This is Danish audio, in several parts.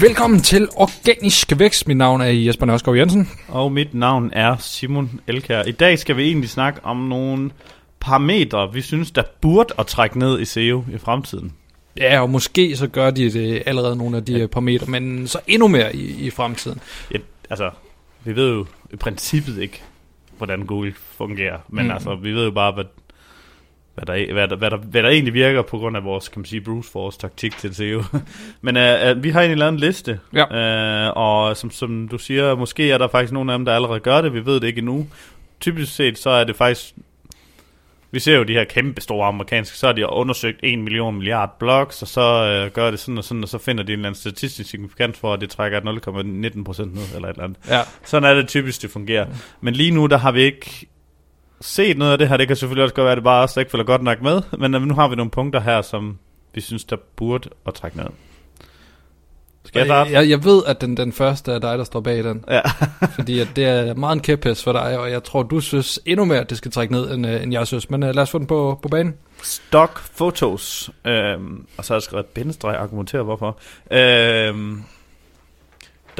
Velkommen til Organisk Vækst. Mit navn er Jesper Nørskov Jensen. Og mit navn er Simon Elkær. I dag skal vi egentlig snakke om nogle parametre, vi synes, der burde at trække ned i SEO i fremtiden. Ja, og måske så gør de det allerede nogle af de ja. parametre, men så endnu mere i, i fremtiden. Ja, altså, vi ved jo i princippet ikke, hvordan Google fungerer, men mm. altså, vi ved jo bare, hvad, hvad, der, hvad, der, hvad, der, hvad der egentlig virker på grund af vores, kan man sige, Bruce Force taktik til SEO. men uh, uh, vi har egentlig lavet en liste, Ja. uh, og som, som du siger, måske er der faktisk nogle af dem, der allerede gør det, vi ved det ikke endnu. Typisk set, så er det faktisk vi ser jo de her kæmpe store amerikanske, så har de undersøgt 1 million milliard blogs, og så øh, gør det sådan og sådan, og så finder de en eller anden statistisk signifikans for, at det trækker 0,19 procent ned, eller et eller andet. Ja. Sådan er det typisk, det fungerer. Men lige nu, der har vi ikke set noget af det her. Det kan selvfølgelig også godt være, at det bare også ikke følger godt nok med, men øh, nu har vi nogle punkter her, som vi synes, der burde at trække ned. Skal jeg starte? Jeg, jeg ved, at den, den første er dig, der står bag den. Ja. fordi at det er meget en kæphest for dig, og jeg tror, du synes endnu mere, at det skal trække ned, end, uh, end jeg synes. Men uh, lad os få den på, på banen. Stock Photos, øhm, og så har jeg skrevet bindestreg, argumentere hvorfor. Øhm,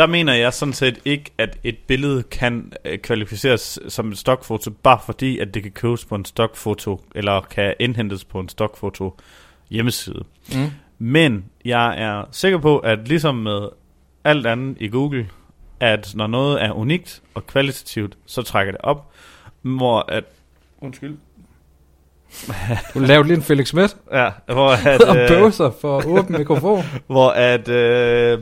der mener jeg sådan set ikke, at et billede kan øh, kvalificeres som et stockfoto, bare fordi, at det kan købes på en stockfoto, eller kan indhentes på en stockfoto hjemmeside. Mm. Men jeg er sikker på, at ligesom med alt andet i Google, at når noget er unikt og kvalitativt, så trækker det op, hvor at... Undskyld. Du lavede lige en Felix Schmidt Ja, hvor at... og øh, bøvser for åben mikrofon. hvor at... Øh,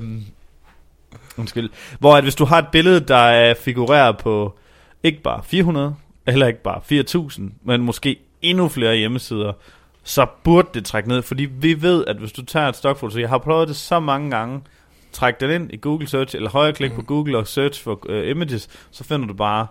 undskyld. Hvor at hvis du har et billede, der er figurerer på ikke bare 400, heller ikke bare 4000, men måske endnu flere hjemmesider, så burde det trække ned, fordi vi ved, at hvis du tager et stokfoto, så jeg har prøvet det så mange gange, træk det ind i Google Search, eller højreklik på Google og search for uh, images, så finder du bare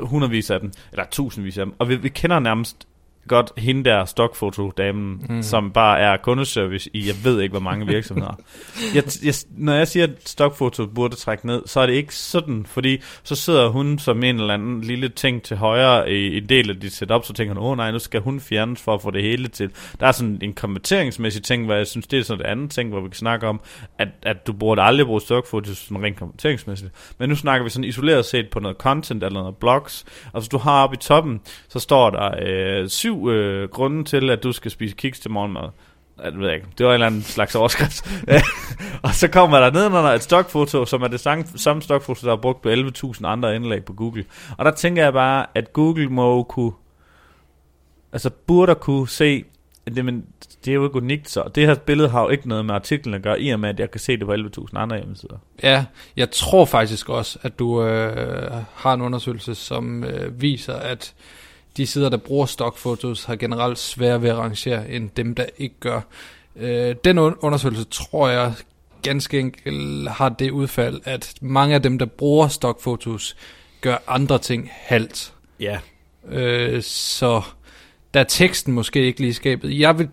hundredvis af dem, eller tusindvis af dem, og vi, vi kender nærmest godt hende der stokfotodamen, mm. som bare er kundeservice i, jeg ved ikke, hvor mange virksomheder. jeg, jeg, når jeg siger, at stokfoto burde trække ned, så er det ikke sådan, fordi så sidder hun som en eller anden lille ting til højre i en del af dit setup, så tænker hun, åh oh, nej, nu skal hun fjernes for at få det hele til. Der er sådan en konverteringsmæssig ting, hvor jeg synes, det er sådan et andet ting, hvor vi kan snakke om, at, at du burde aldrig bruge stokfoto sådan rent konverteringsmæssigt. Men nu snakker vi sådan isoleret set på noget content eller noget blogs, og hvis du har oppe i toppen, så står der øh, syv øh, grunde til, at du skal spise kiks til morgenmad. Det ved ikke, det var en eller anden slags overskrift. og så kommer der nedenunder et stokfoto, som er det samme, samme stokfoto, der er brugt på 11.000 andre indlæg på Google. Og der tænker jeg bare, at Google må kunne, altså burde kunne se, at det, men, det er jo ikke unikt så. Det her billede har jo ikke noget med artiklen at gøre, i og med, at jeg kan se det på 11.000 andre hjemmesider. Ja, jeg tror faktisk også, at du øh, har en undersøgelse, som øh, viser, at de sider, der bruger stockfotos, har generelt svært ved at rangere, end dem, der ikke gør. Øh, den un- undersøgelse tror jeg ganske enkelt har det udfald, at mange af dem, der bruger stockfotos, gør andre ting halvt. Ja. Øh, så der er teksten måske ikke lige skabet. Jeg vil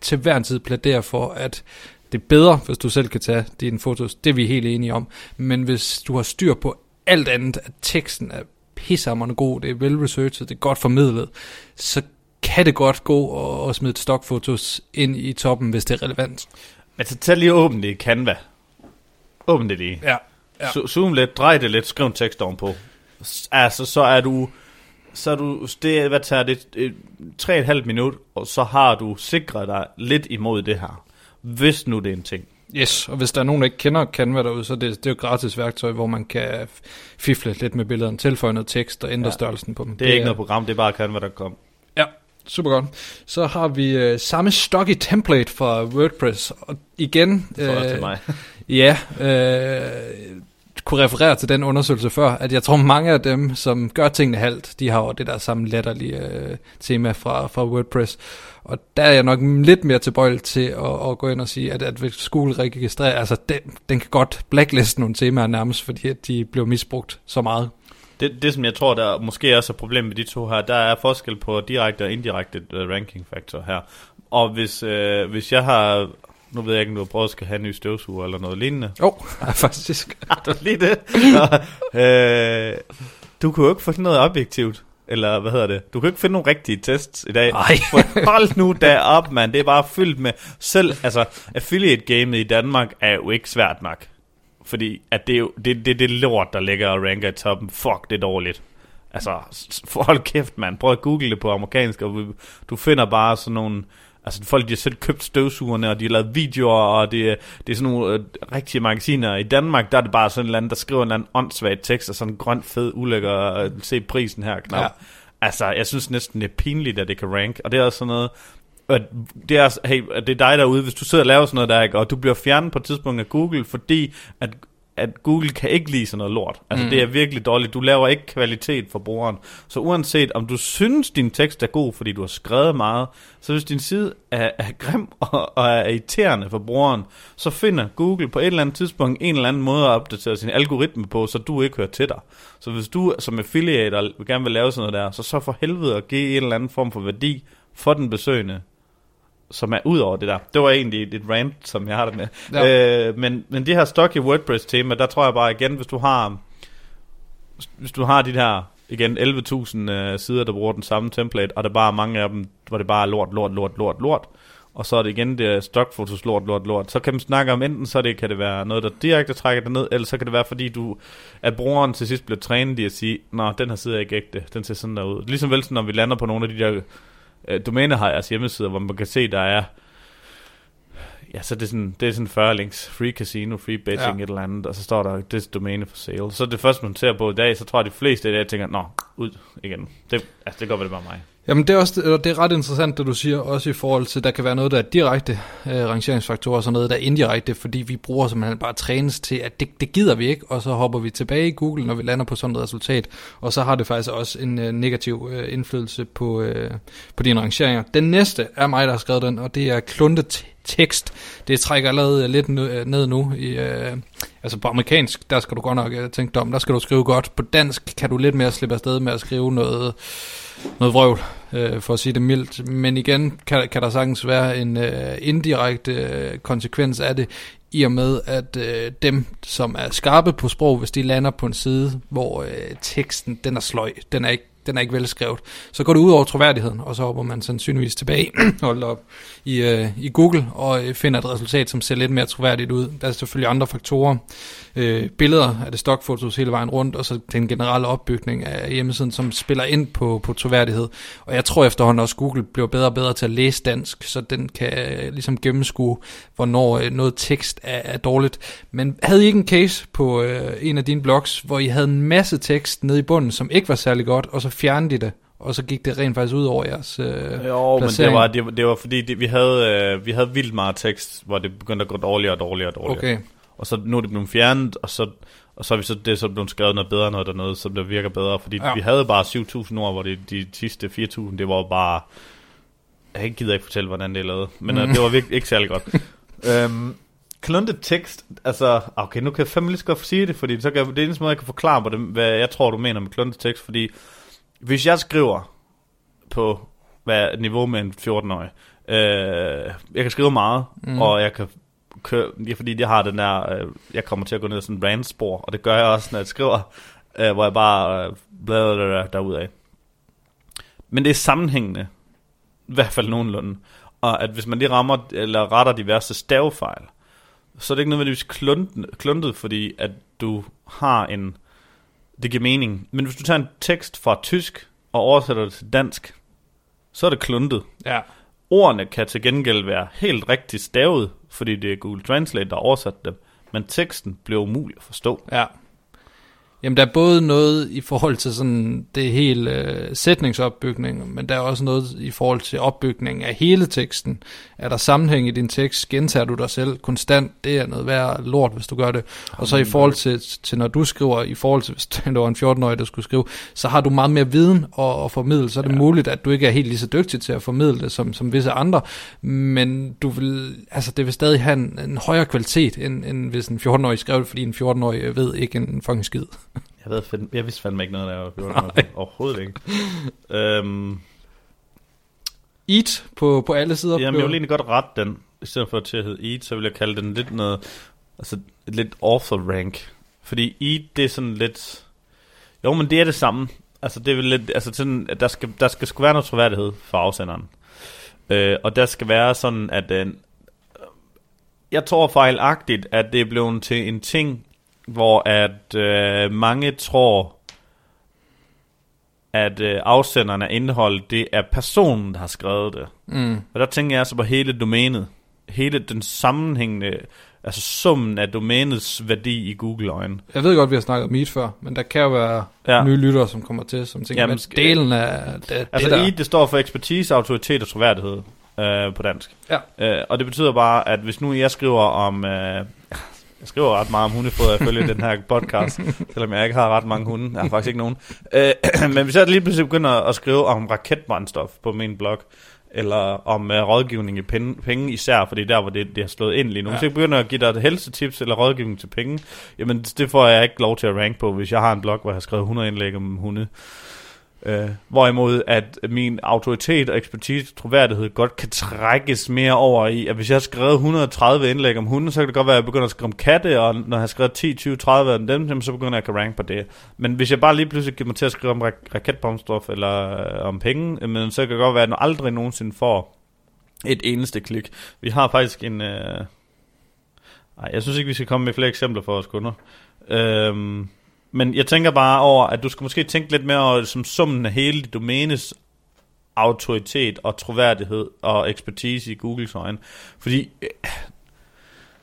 til hver en tid plædere for, at det er bedre, hvis du selv kan tage dine fotos. Det er vi helt enige om. Men hvis du har styr på alt andet, at teksten er pissehammerende god, det er vel-researchet, det er godt formidlet, så kan det godt gå og, og smide stockfotos ind i toppen, hvis det er relevant. Men så tag lige åbent det i Canva. Åbn det lige. Ja. Ja. Zoom lidt, drej det lidt, skriv en tekst ovenpå. Altså, så er du... Så er du, det, hvad tager det? Et- Tre og et halvt minut, og så har du sikret dig lidt imod det her. Hvis nu det er en ting. Yes, og hvis der er nogen, der ikke kender Canva derude, så er det, det er jo gratis værktøj, hvor man kan fifle lidt med billederne, tilføje noget tekst og ændre ja. Størrelsen på dem. Det er ikke noget program, det er bare Canva, der kom. Ja, super godt. Så har vi øh, samme stocky template fra WordPress. Og igen, For øh, til mig. ja, øh, kunne referere til den undersøgelse før, at jeg tror mange af dem, som gør tingene halvt, de har jo det der samme latterlige øh, tema fra, fra WordPress. Og der er jeg nok lidt mere tilbøjelig til at, at gå ind og sige, at, at hvis Google registrerer, altså den, den kan godt blackliste nogle temaer nærmest, fordi at de blev misbrugt så meget. Det, det, som jeg tror, der måske også er problem med de to her, der er forskel på direkte og indirekte øh, ranking factor her. Og hvis, øh, hvis jeg har, nu ved jeg ikke, om du har prøvet at skal have en ny støvsuger eller noget lignende. Åh, oh, faktisk. Har du lige det? Nå, øh, du kunne jo ikke få sådan noget objektivt. eller hvad hedder det? Du kan ikke finde nogle rigtige tests i dag. Nej. Hold nu da op, mand. Det er bare fyldt med... Selv, altså, affiliate-gamet i Danmark er jo ikke svært nok. Fordi at det er jo det, det, det lort, der ligger og ranker i toppen. Fuck, det er dårligt. Altså, hold kæft, mand. Prøv at google det på amerikansk, og du finder bare sådan nogle... Altså, folk, de har selv købt støvsugerne, og de har lavet videoer, og det, er- det er sådan nogle øh, rigtige magasiner. I Danmark, der er det bare sådan en eller anden, der skriver en eller anden åndssvagt tekst, og sådan en grøn, fed, ulækker, øh, se prisen her, knap. Ja. Altså, jeg synes næsten, det er pinligt, at det kan rank. Og det er også sådan noget... at Det er, hey, det er dig derude, hvis du sidder og laver sådan noget der, ikke, og du bliver fjernet på et tidspunkt af Google, fordi at, at Google kan ikke lide sådan noget lort. Altså, Mm. det er virkelig dårligt. Du laver ikke kvalitet for brugeren. Så uanset om du synes, din tekst er god, fordi du har skrevet meget, så hvis din side er, er grim og, og er irriterende for brugeren, så finder Google på et eller andet tidspunkt en eller anden måde at opdatere sin algoritme på, så du ikke hører til dig. Så hvis du som affiliate gerne vil lave sådan noget der, så så for helvede at give en eller anden form for værdi for den besøgende, som er ud over det der. Det var egentlig et rant, som jeg har det med. Ja. Øh, men, men det her stock i WordPress tema, der tror jeg bare igen, hvis du har hvis du har de her igen 11.000 øh, sider, der bruger den samme template, og der bare er mange af dem, hvor det bare er lort, lort, lort, lort, lort, og så er det igen det stockfotos lort, lort, lort, så kan man snakke om enten, så det, kan det være noget, der direkte trækker det ned, eller så kan det være, fordi du, at brugeren til sidst bliver trænet i at sige, nå, den her side er ikke ægte, den ser sådan der ud. Ligesom vel, når vi lander på nogle af de der øh, domænehejers hjemmesider, hvor man kan se, der er Ja, så det er sådan, det er sådan 40 links. Free casino, free betting, Ja. et eller andet. Og så står der, this domæne for sale. Så det første, man ser på i dag, så tror jeg, de fleste af det, tænker, nå, ud igen. Det, altså, det går vel bare mig. Jamen det er, også, eller det er ret interessant, det du siger, også i forhold til, der kan være noget, der er direkte øh, rangeringsfaktorer, og så noget, der er indirekte, fordi vi bruger simpelthen bare trænes til, at det, det gider vi ikke, og så hopper vi tilbage i Google, når vi lander på sådan et resultat, og så har det faktisk også en øh, negativ øh, indflydelse på, øh, på dine rangeringer. Den næste er mig, der har skrevet den, og det er kluntet tekst. Det trækker allerede øh, lidt øh, ned, nu. I, øh, altså på amerikansk, der skal du godt nok øh, tænke dig om, der skal du skrive godt. På dansk kan du lidt mere slippe afsted med at skrive noget noget vrøvl, øh, for at sige det mildt. Men igen kan, kan der sagtens være en øh, indirekte øh, konsekvens af det, i og med at øh, dem, som er skarpe på sprog, hvis de lander på en side, hvor øh, teksten den er sløj, den er ikke den er ikke velskrevet, så går det ud over troværdigheden, og så hopper man sandsynligvis tilbage holdt op, i, øh, i Google og øh, finder et resultat, som ser lidt mere troværdigt ud. Der er selvfølgelig andre faktorer. Øh, billeder af det stokfotos hele vejen rundt, og så den generelle opbygning af hjemmesiden, som spiller ind på, på troværdighed. Og jeg tror efterhånden også, Google bliver bedre og bedre til at læse dansk, så den kan øh, ligesom gennemskue, hvornår øh, noget tekst er, er dårligt. Men havde I ikke en case på øh, en af dine blogs, hvor I havde en masse tekst nede i bunden, som ikke var særlig godt, og så fjernede I det, og så gik det rent faktisk ud over jeres øh, Jo, men det placering? var, det, var- det var fordi, det, vi, havde, øh, vi havde vildt meget tekst, hvor det begyndte at gå dårligere og dårligere og dårligere. Okay, Og så nu er det blevet fjernet, og så, og så er vi så, det er så blevet skrevet noget bedre, noget dernede, som der virker bedre. Fordi Ja. vi havde bare 7.000 ord, hvor det, de sidste 4.000, det var bare... Jeg gider ikke fortælle, hvordan det er lavet, men mm. Mhm. det var virkelig ikke særlig godt. øhm, kluntet tekst, altså, okay, nu kan jeg fandme lige så godt sige det, fordi så kan, det er eneste måde, jeg kan forklare på det, hvad jeg tror, du mener med kluntet tekst, fordi hvis jeg skriver på hvad niveau med en 14-årig, øh, jeg kan skrive meget, Mm. og jeg kan køre, ja, fordi jeg har den der, øh, jeg kommer til at gå ned ad sådan en rant-spor, og det gør jeg også, når jeg skriver, øh, hvor jeg bare øh, bladrer der, derudad. Men det er sammenhængende, i hvert fald nogenlunde, og at hvis man lige rammer, eller retter diverse stavefejl, så er det ikke nødvendigvis kluntet, kluntet fordi at du har en, det giver mening. Men hvis du tager en tekst fra tysk, og oversætter det til dansk, så er det kluntet. ja. Ordene kan til gengæld være helt rigtigt stavet, fordi det er Google Translate, der har oversat dem, men teksten bliver umulig at forstå. Ja. Jamen, der er både noget i forhold til sådan det hele øh, sætningsopbygning, men der er også noget i forhold til opbygning af hele teksten. Er der sammenhæng i din tekst? Gentager du dig selv konstant? Det er noget værd lort, hvis du gør det. Og så i forhold til, til når du skriver, i forhold til hvis det var en 14-årig, der skulle skrive, så har du meget mere viden at, at formidle. Så er det. Ja. muligt, at du ikke er helt lige så dygtig til at formidle det som, som visse andre, men du vil, altså det vil stadig have en, en højere kvalitet, end, end hvis en 14-årig skrev det, fordi en 14-årig ved ikke en fucking skid. Jeg, ved, fandme- jeg vidste fandme ikke noget, der var 14 år. Overhovedet ikke. øhm, Eat på, på alle sider. jamen, jeg vil egentlig godt rette den. I stedet for til at hedde Eat, så vil jeg kalde den lidt noget, altså lidt author rank. Fordi Eat, det er sådan lidt, jo, men det er det samme. Altså, det er vel lidt, altså sådan, at der skal, der skal sgu være noget troværdighed for afsenderen. Øh, og der skal være sådan, at øh, jeg tror fejlagtigt, at det er blevet til en ting, hvor at øh, mange tror, at øh, afsenderen af indhold, det er personen, der har skrevet det. Mm. Og der tænker jeg så på hele domænet. Hele den sammenhængende, altså summen af domænets værdi i Google-øjen. Jeg ved godt, vi har snakket om Meet før, men der kan jo være Ja. nye lyttere, som kommer til, som tænker, Jamen, men delen af det, Altså det der... I, det står for ekspertise, autoritet og troværdighed øh, på dansk. Ja. Øh, og det betyder bare, at hvis nu jeg skriver om... Øh, jeg skriver ret meget om hundefoder ifølge den her podcast, selvom jeg ikke har ret mange hunde. Jeg har faktisk ikke nogen. Øh, men hvis jeg lige pludselig begynder at skrive om raketbrændstof på min blog, eller om uh, rådgivning i penge, penge især, fordi der hvor det, det har slået ind lige nu. Ja. Hvis jeg begynder at give dig et helsetips eller rådgivning til penge, jamen det får jeg ikke lov til at rank på, hvis jeg har en blog, hvor jeg har skrevet 100 indlæg om hunde. Øh, hvorimod at min autoritet og ekspertise troværdighed godt kan trækkes mere over i, at hvis jeg har skrevet 130 indlæg om hunde, så kan det godt være, at jeg begynder at skrive om katte, og når jeg har skrevet 10, 20, 30 om dem, så begynder jeg at rank på det. Men hvis jeg bare lige pludselig giver mig til at skrive om rak- raketbombstof eller øh, om penge, men så kan det godt være, at jeg aldrig nogensinde får et eneste klik. Vi har faktisk en... Øh... Ej, jeg synes ikke, vi skal komme med flere eksempler for vores kunder. Øh men jeg tænker bare over, at du skal måske tænke lidt mere over som summen af hele dit domænes autoritet og troværdighed og ekspertise i Googles øjne. Fordi øh,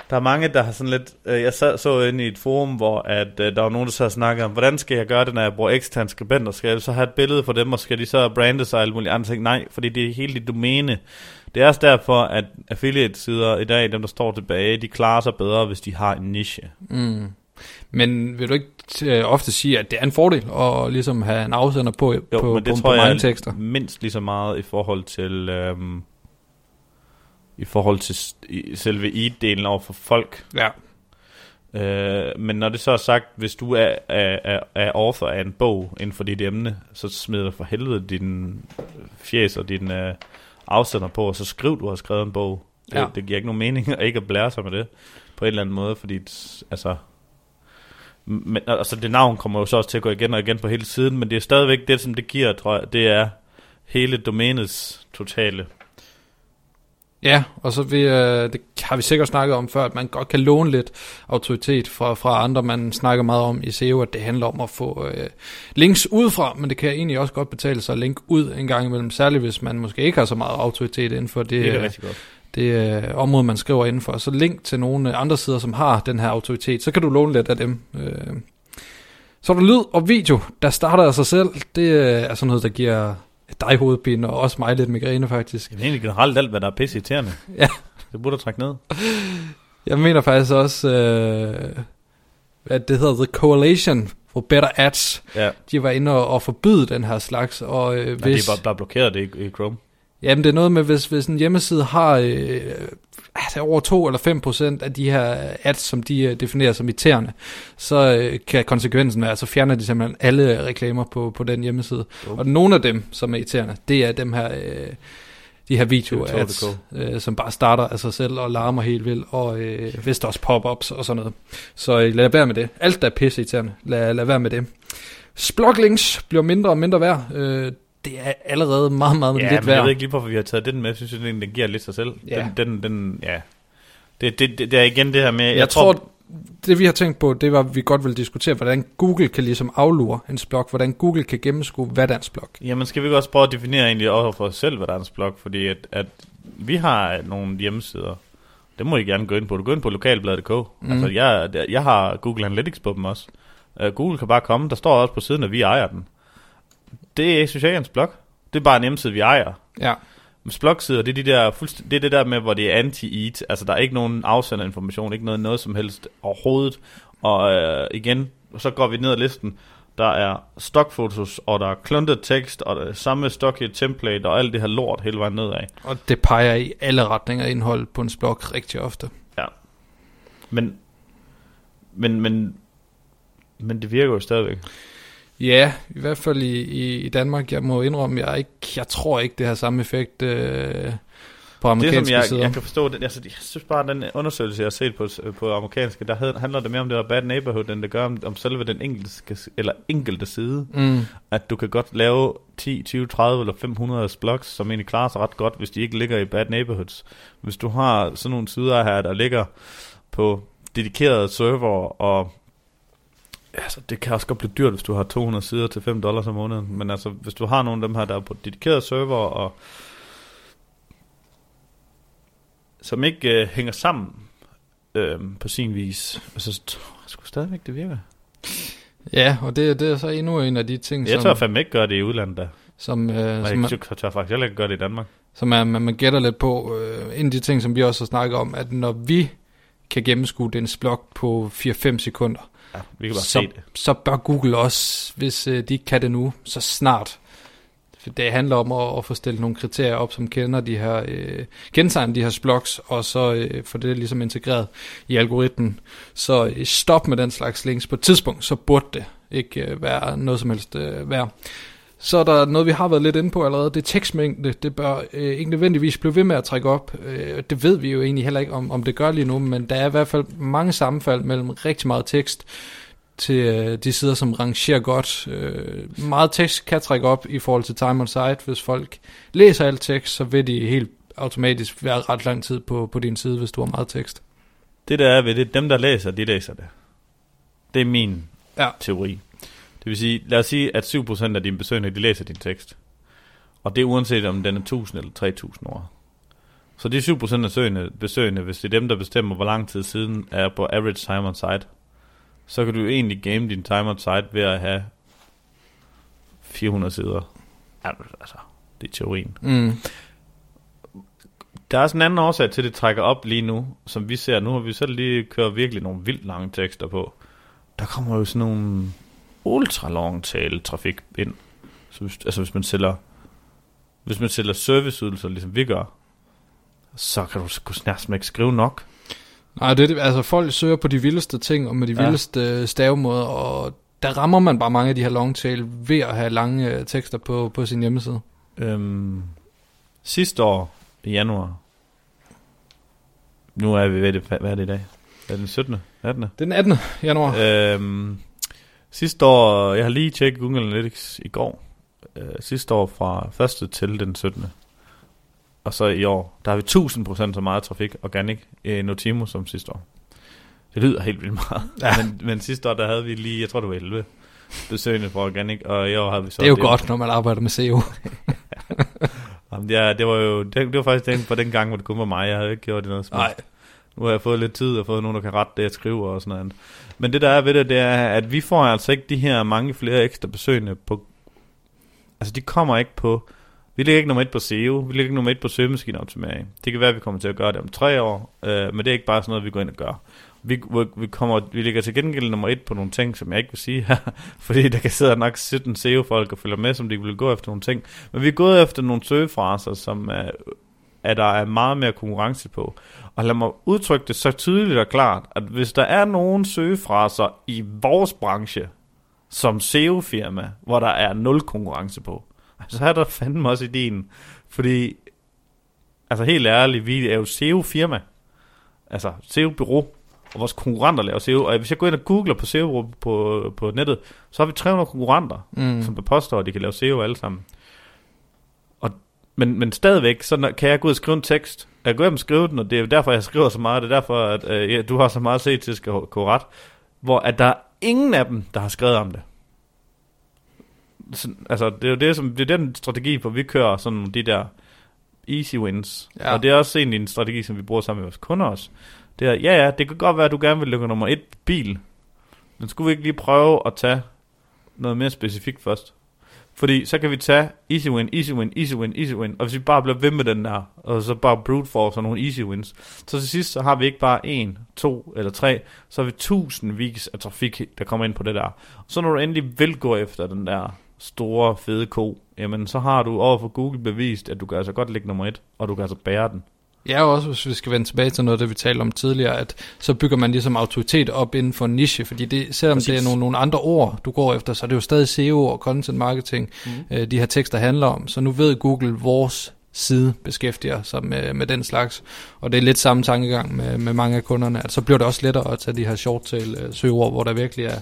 der er mange, der har sådan lidt... Øh, jeg sad, så inde i et forum, hvor at, øh, der var nogen, der så og snakkede om, hvordan skal jeg gøre det, når jeg bruger eksterne skribenter? Skal jeg så have et billede for dem, og skal de så brande sig og alle mulige andre ting? Nej, fordi det er hele dit domæne. Det er også derfor, at affiliate-sider i dag, dem der står tilbage, de klarer sig bedre, hvis de har en niche. Mm. Men vil du ikke øh, ofte sige, at det er en fordel at ligesom have en afsender på, Jo, på, men det på, tror på jeg mange er tekster? mindst lige så meget i forhold til øhm, i forhold til selve i-delen over for folk. Ja. Øh, men når det så er sagt, hvis du er, er, er, er author af en bog inden for dit emne, så smider du for helvede din fjes og din øh, afsender på, og så skriv, du har skrevet en bog. Det, Ja. det giver ikke nogen mening at ikke at blære sig med det på en eller anden måde, fordi altså, men, altså det navn kommer jo så også til at gå igen og igen på hele siden, men det er stadigvæk det, som det giver, tror jeg, det er hele domænets totale. Ja, og så vi, øh, det har vi sikkert snakket om før, at man godt kan låne lidt autoritet fra, fra andre. Man snakker meget om i SEO, at det handler om at få øh, links udefra, men det kan egentlig også godt betale sig at link ud en gang imellem, særligt hvis man måske ikke har så meget autoritet inden for det, Det er øh, godt. Det øh, område, man skriver indenfor. Så link til nogle andre sider, som har den her autoritet, så kan du låne lidt af dem. Øh. Så er der lyd og video, der starter af sig selv. Det øh, er sådan noget, der giver dig hovedpine, og også mig lidt migræne faktisk. Det er egentlig generelt alt, hvad der er pisse irriterende. Ja. Det burde du trække ned. Jeg mener faktisk også, øh, at det hedder The Coalition for Better Ads. Ja, De var inde og, og forbyde den her slags, og øh, hvis... de er bare, bare blokeret det i, i Chrome. Jamen, det er noget med, hvis, hvis en hjemmeside har øh, altså over 2 eller 5 procent af de her ads, som de øh, definerer som irriterende, så øh, kan konsekvensen være, så fjerner de simpelthen alle reklamer på, på den hjemmeside. Dum. Og nogle af dem, som er irriterende, det er dem her... Øh, de her video ads, TV2.dk. øh, som bare starter af sig selv og larmer helt vildt, og øh, vist også pop-ups og sådan noget. Så øh, lad være med det. Alt der er pisse irriterende, lad, lad være med det. Sploglinks bliver mindre og mindre værd. Øh, det er allerede meget, meget Ja, lidt men jeg værd. ved ikke lige, hvorfor vi har taget den med. Jeg synes, den, den giver lidt sig selv. Ja. Den, den, den, ja. Det, det, det, det er igen det her med... Jeg, jeg tror, det vi har tænkt på, det var, at vi godt vil diskutere, hvordan Google kan ligesom aflure en blog, hvordan Google kan gennemskue, hvad der er en blog. Jamen, skal vi ikke også prøve at definere egentlig også for os selv, hvad der er en blog? Fordi at, at vi har nogle hjemmesider. Det må I gerne gå ind på. Du går ind på lokalbladet.dk. Mm. Altså, jeg, jeg har Google Analytics på dem også. Uh, Google kan bare komme. Der står også på siden, at vi ejer den. Det er en blog. Det er bare en hjemmeside, vi ejer. Ja, Men blogsider, det er, de der, det er det der med, hvor det er anti-eat. Altså, der er ikke nogen afsenderinformation, ikke noget, noget som helst overhovedet. Og øh, igen, så går vi ned ad listen. Der er stockfotos, og der er kluntet tekst, og der er samme stock template, og alt det her lort hele vejen nedad. og det peger i alle retninger indhold på en blog rigtig ofte. Men, men, men, men det virker jo stadigvæk. Ja, i hvert fald i, i, i Danmark. Jeg må indrømme, jeg, ikke, jeg tror ikke, det har samme effekt. Øh, på Det amerikanske som jeg, sider. jeg kan forstå, det, altså, jeg synes bare, at den undersøgelse, jeg har set på, på amerikanske, der hed- handler det mere om det der bad neighborhood, end det gør om, om selve den enkelte, eller enkelte side. Mm. At du kan godt lave 10, 20, 30 eller 500 blogs, som egentlig klarer sig ret godt, hvis de ikke ligger i bad neighborhoods. Hvis du har sådan nogle sider her, der ligger på dedikerede server, og altså, det kan også godt blive dyrt, hvis du har 200 sider til 5 dollars om måneden. Men altså, hvis du har nogle af dem her, der er på dedikerede server, og som ikke øh, hænger sammen øh, på sin vis, altså, så tror jeg sgu stadigvæk, det virker. Ja, og det, det er så endnu en af de ting, Jeg som, tør fandme ikke gøre det i udlandet, da. som, øh, Og som, jeg tør, tør faktisk heller ikke gøre det i Danmark. som er, man, man gætter lidt på. Øh, en af de ting, som vi også har snakket om, at når vi kan gennemskue dens blog på 4-5 sekunder, Ja, vi kan bare så, se det. så bør Google også, hvis øh, de ikke kan det nu, så snart. For det handler om at, at få stillet nogle kriterier op, som kender de her, øh, kendetegner de her blogs, og så øh, få det ligesom integreret i algoritmen. Så øh, stop med den slags links. På et tidspunkt, så burde det ikke øh, være noget som helst øh, værd. Så er der noget, vi har været lidt inde på allerede. Det er tekstmængde. Det bør øh, ikke nødvendigvis blive ved med at trække op. Øh, det ved vi jo egentlig heller ikke, om, om det gør lige nu, men der er i hvert fald mange sammenfald mellem rigtig meget tekst til øh, de sider, som rangerer godt. Øh, meget tekst kan trække op i forhold til time on site. Hvis folk læser alt tekst, så vil de helt automatisk være ret lang tid på, på din side, hvis du har meget tekst. Det der er ved det, dem der læser, de læser det. Det er min Ja. teori. Det vil sige, lad os sige, at 7% af dine besøgende, de læser din tekst. Og det er uanset om den er 1000 eller 3000 ord. Så de 7% af søgende, besøgende, hvis det er dem, der bestemmer, hvor lang tid siden er på average time on site, så kan du egentlig game din time on site ved at have 400 sider. Altså, det er teorien. Mm. Der er også en anden årsag til, at det trækker op lige nu, som vi ser. Nu har vi selv lige kørt virkelig nogle vildt lange tekster på. Der kommer jo sådan nogle ultra long tail trafik ind. Så hvis, altså hvis man sælger, hvis man sælger serviceydelser, ligesom vi gør, så kan du sgu næsten ikke skrive nok. Nej, det er altså folk søger på de vildeste ting, og med de Ja. vildeste stavemåder, og der rammer man bare mange af de her long tail ved at have lange øh, tekster på, på sin hjemmeside. Øhm, sidste år i januar, nu er vi ved det, hvad er det i dag? Er det den 17. 18. Det er den 18. januar. Øhm, sidste år, jeg har lige tjekket Google Analytics i går. Øh, sidste år fra 1. til den 17. Og så i år, der har vi 1000% så meget trafik organic i Notimo som sidste år. Det lyder helt vildt meget. Ja. Men, men sidste år, der havde vi lige, jeg tror det var 11 besøgende på organic, og i år har vi så... det er jo godt, når man arbejder med SEO. Jamen, ja, det var jo, det, det var faktisk den, på den gang, hvor det kun var mig, jeg havde ikke gjort det noget som Nej. Nu har jeg fået lidt tid og fået nogen, der kan rette det, jeg skriver og sådan noget. Men det der er ved det, det er, at vi får altså ikke de her mange flere ekstra besøgende på... Altså, de kommer ikke på... Vi ligger ikke nummer et på SEO, vi ligger ikke nummer et på søgemaskineoptimering. Det kan være, at vi kommer til at gøre det om tre år, øh, men det er ikke bare sådan noget, vi går ind og gør. Vi, vi, kommer, vi ligger til gengæld nummer et på nogle ting, som jeg ikke vil sige her, fordi der kan sidde nok 17 SEO-folk og følge med, som de vil gå efter nogle ting. Men vi er gået efter nogle søgefraser, som er, at der er meget mere konkurrence på. Og lad mig udtrykke det så tydeligt og klart, at hvis der er nogle søgefraser i vores branche, som SEO-firma, hvor der er nul konkurrence på, så er der fandme også ideen. Fordi, altså helt ærligt, vi er jo SEO-firma. Altså SEO-bureau. Og vores konkurrenter laver SEO. Og hvis jeg går ind og googler på SEO på, på nettet, så har vi 300 konkurrenter Mm. som påstår, at de kan lave SEO alle sammen. Men, men stadigvæk, så når- kan jeg gå ud og skrive en tekst. Jeg kan gå hjem og skrive den, og det er derfor, jeg skriver så meget. Det er derfor, at øh, ja, du har så meget at se til, skal ret. Hvor at der er ingen af dem, der har skrevet om det. Så, altså, det er jo det, som, det er den strategi, hvor vi kører sådan de der easy wins. Ja. Og det er også egentlig en strategi, som vi bruger sammen med vores kunder også. Det er, ja ja, det kan godt være, at du gerne vil lukke nummer et bil. Men skulle vi ikke lige prøve at tage noget mere specifikt først? Fordi så kan vi tage easy win, easy win, easy win, easy win. Og hvis vi bare bliver ved med den der, og så bare brute force og nogle easy wins, så til sidst så har vi ikke bare en, to eller tre, så har vi tusindvis af trafik, der kommer ind på det der. Så når du endelig vil gå efter den der store, fede ko, jamen så har du over for Google bevist, at du kan altså godt ligge nummer et, og du kan altså bære den. Ja, og også hvis vi skal vende tilbage til noget det, vi talte om tidligere, at så bygger man ligesom autoritet op inden for en niche, fordi det, selvom Præcis. det er nogle, nogle andre ord, du går efter, så er det jo stadig SEO og content marketing, Mm. øh, de her tekster handler om. Så nu ved Google, vores side beskæftiger sig med, med den slags. Og det er lidt samme tankegang med, med mange af kunderne, at så bliver det også lettere at tage de her short tail øh, søgeord, hvor der virkelig er,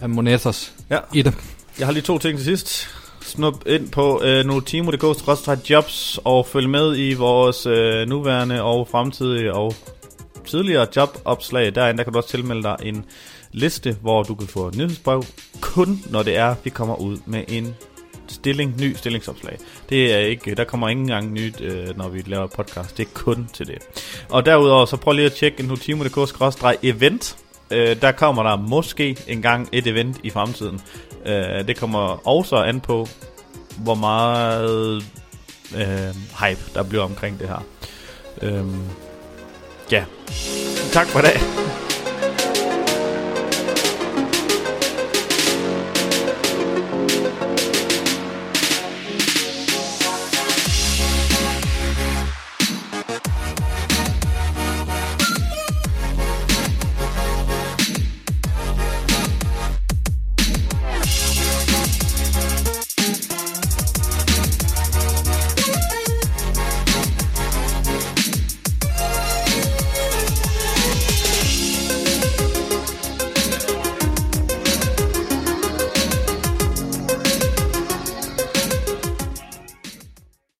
er monetos Ja. i det. Jeg har lige to ting til sidst. Snup ind på øh, notimo.dk jobs og følg med i vores øh, nuværende og fremtidige og tidligere jobopslag. Derinde der kan du også tilmelde dig en liste, hvor du kan få et nyhedsbrev, kun når det er, vi kommer ud med en stilling, ny stillingsopslag. Det er ikke, der kommer ingen gang nyt, øh, når vi laver podcast. Det er kun til det. Og derudover, så prøv lige at tjekke notimo.dk-event. Øh, der kommer der måske engang et event i fremtiden. Øh, det kommer også an på, hvor meget øh, hype der bliver omkring det her. Øh, ja. Tak for i dag.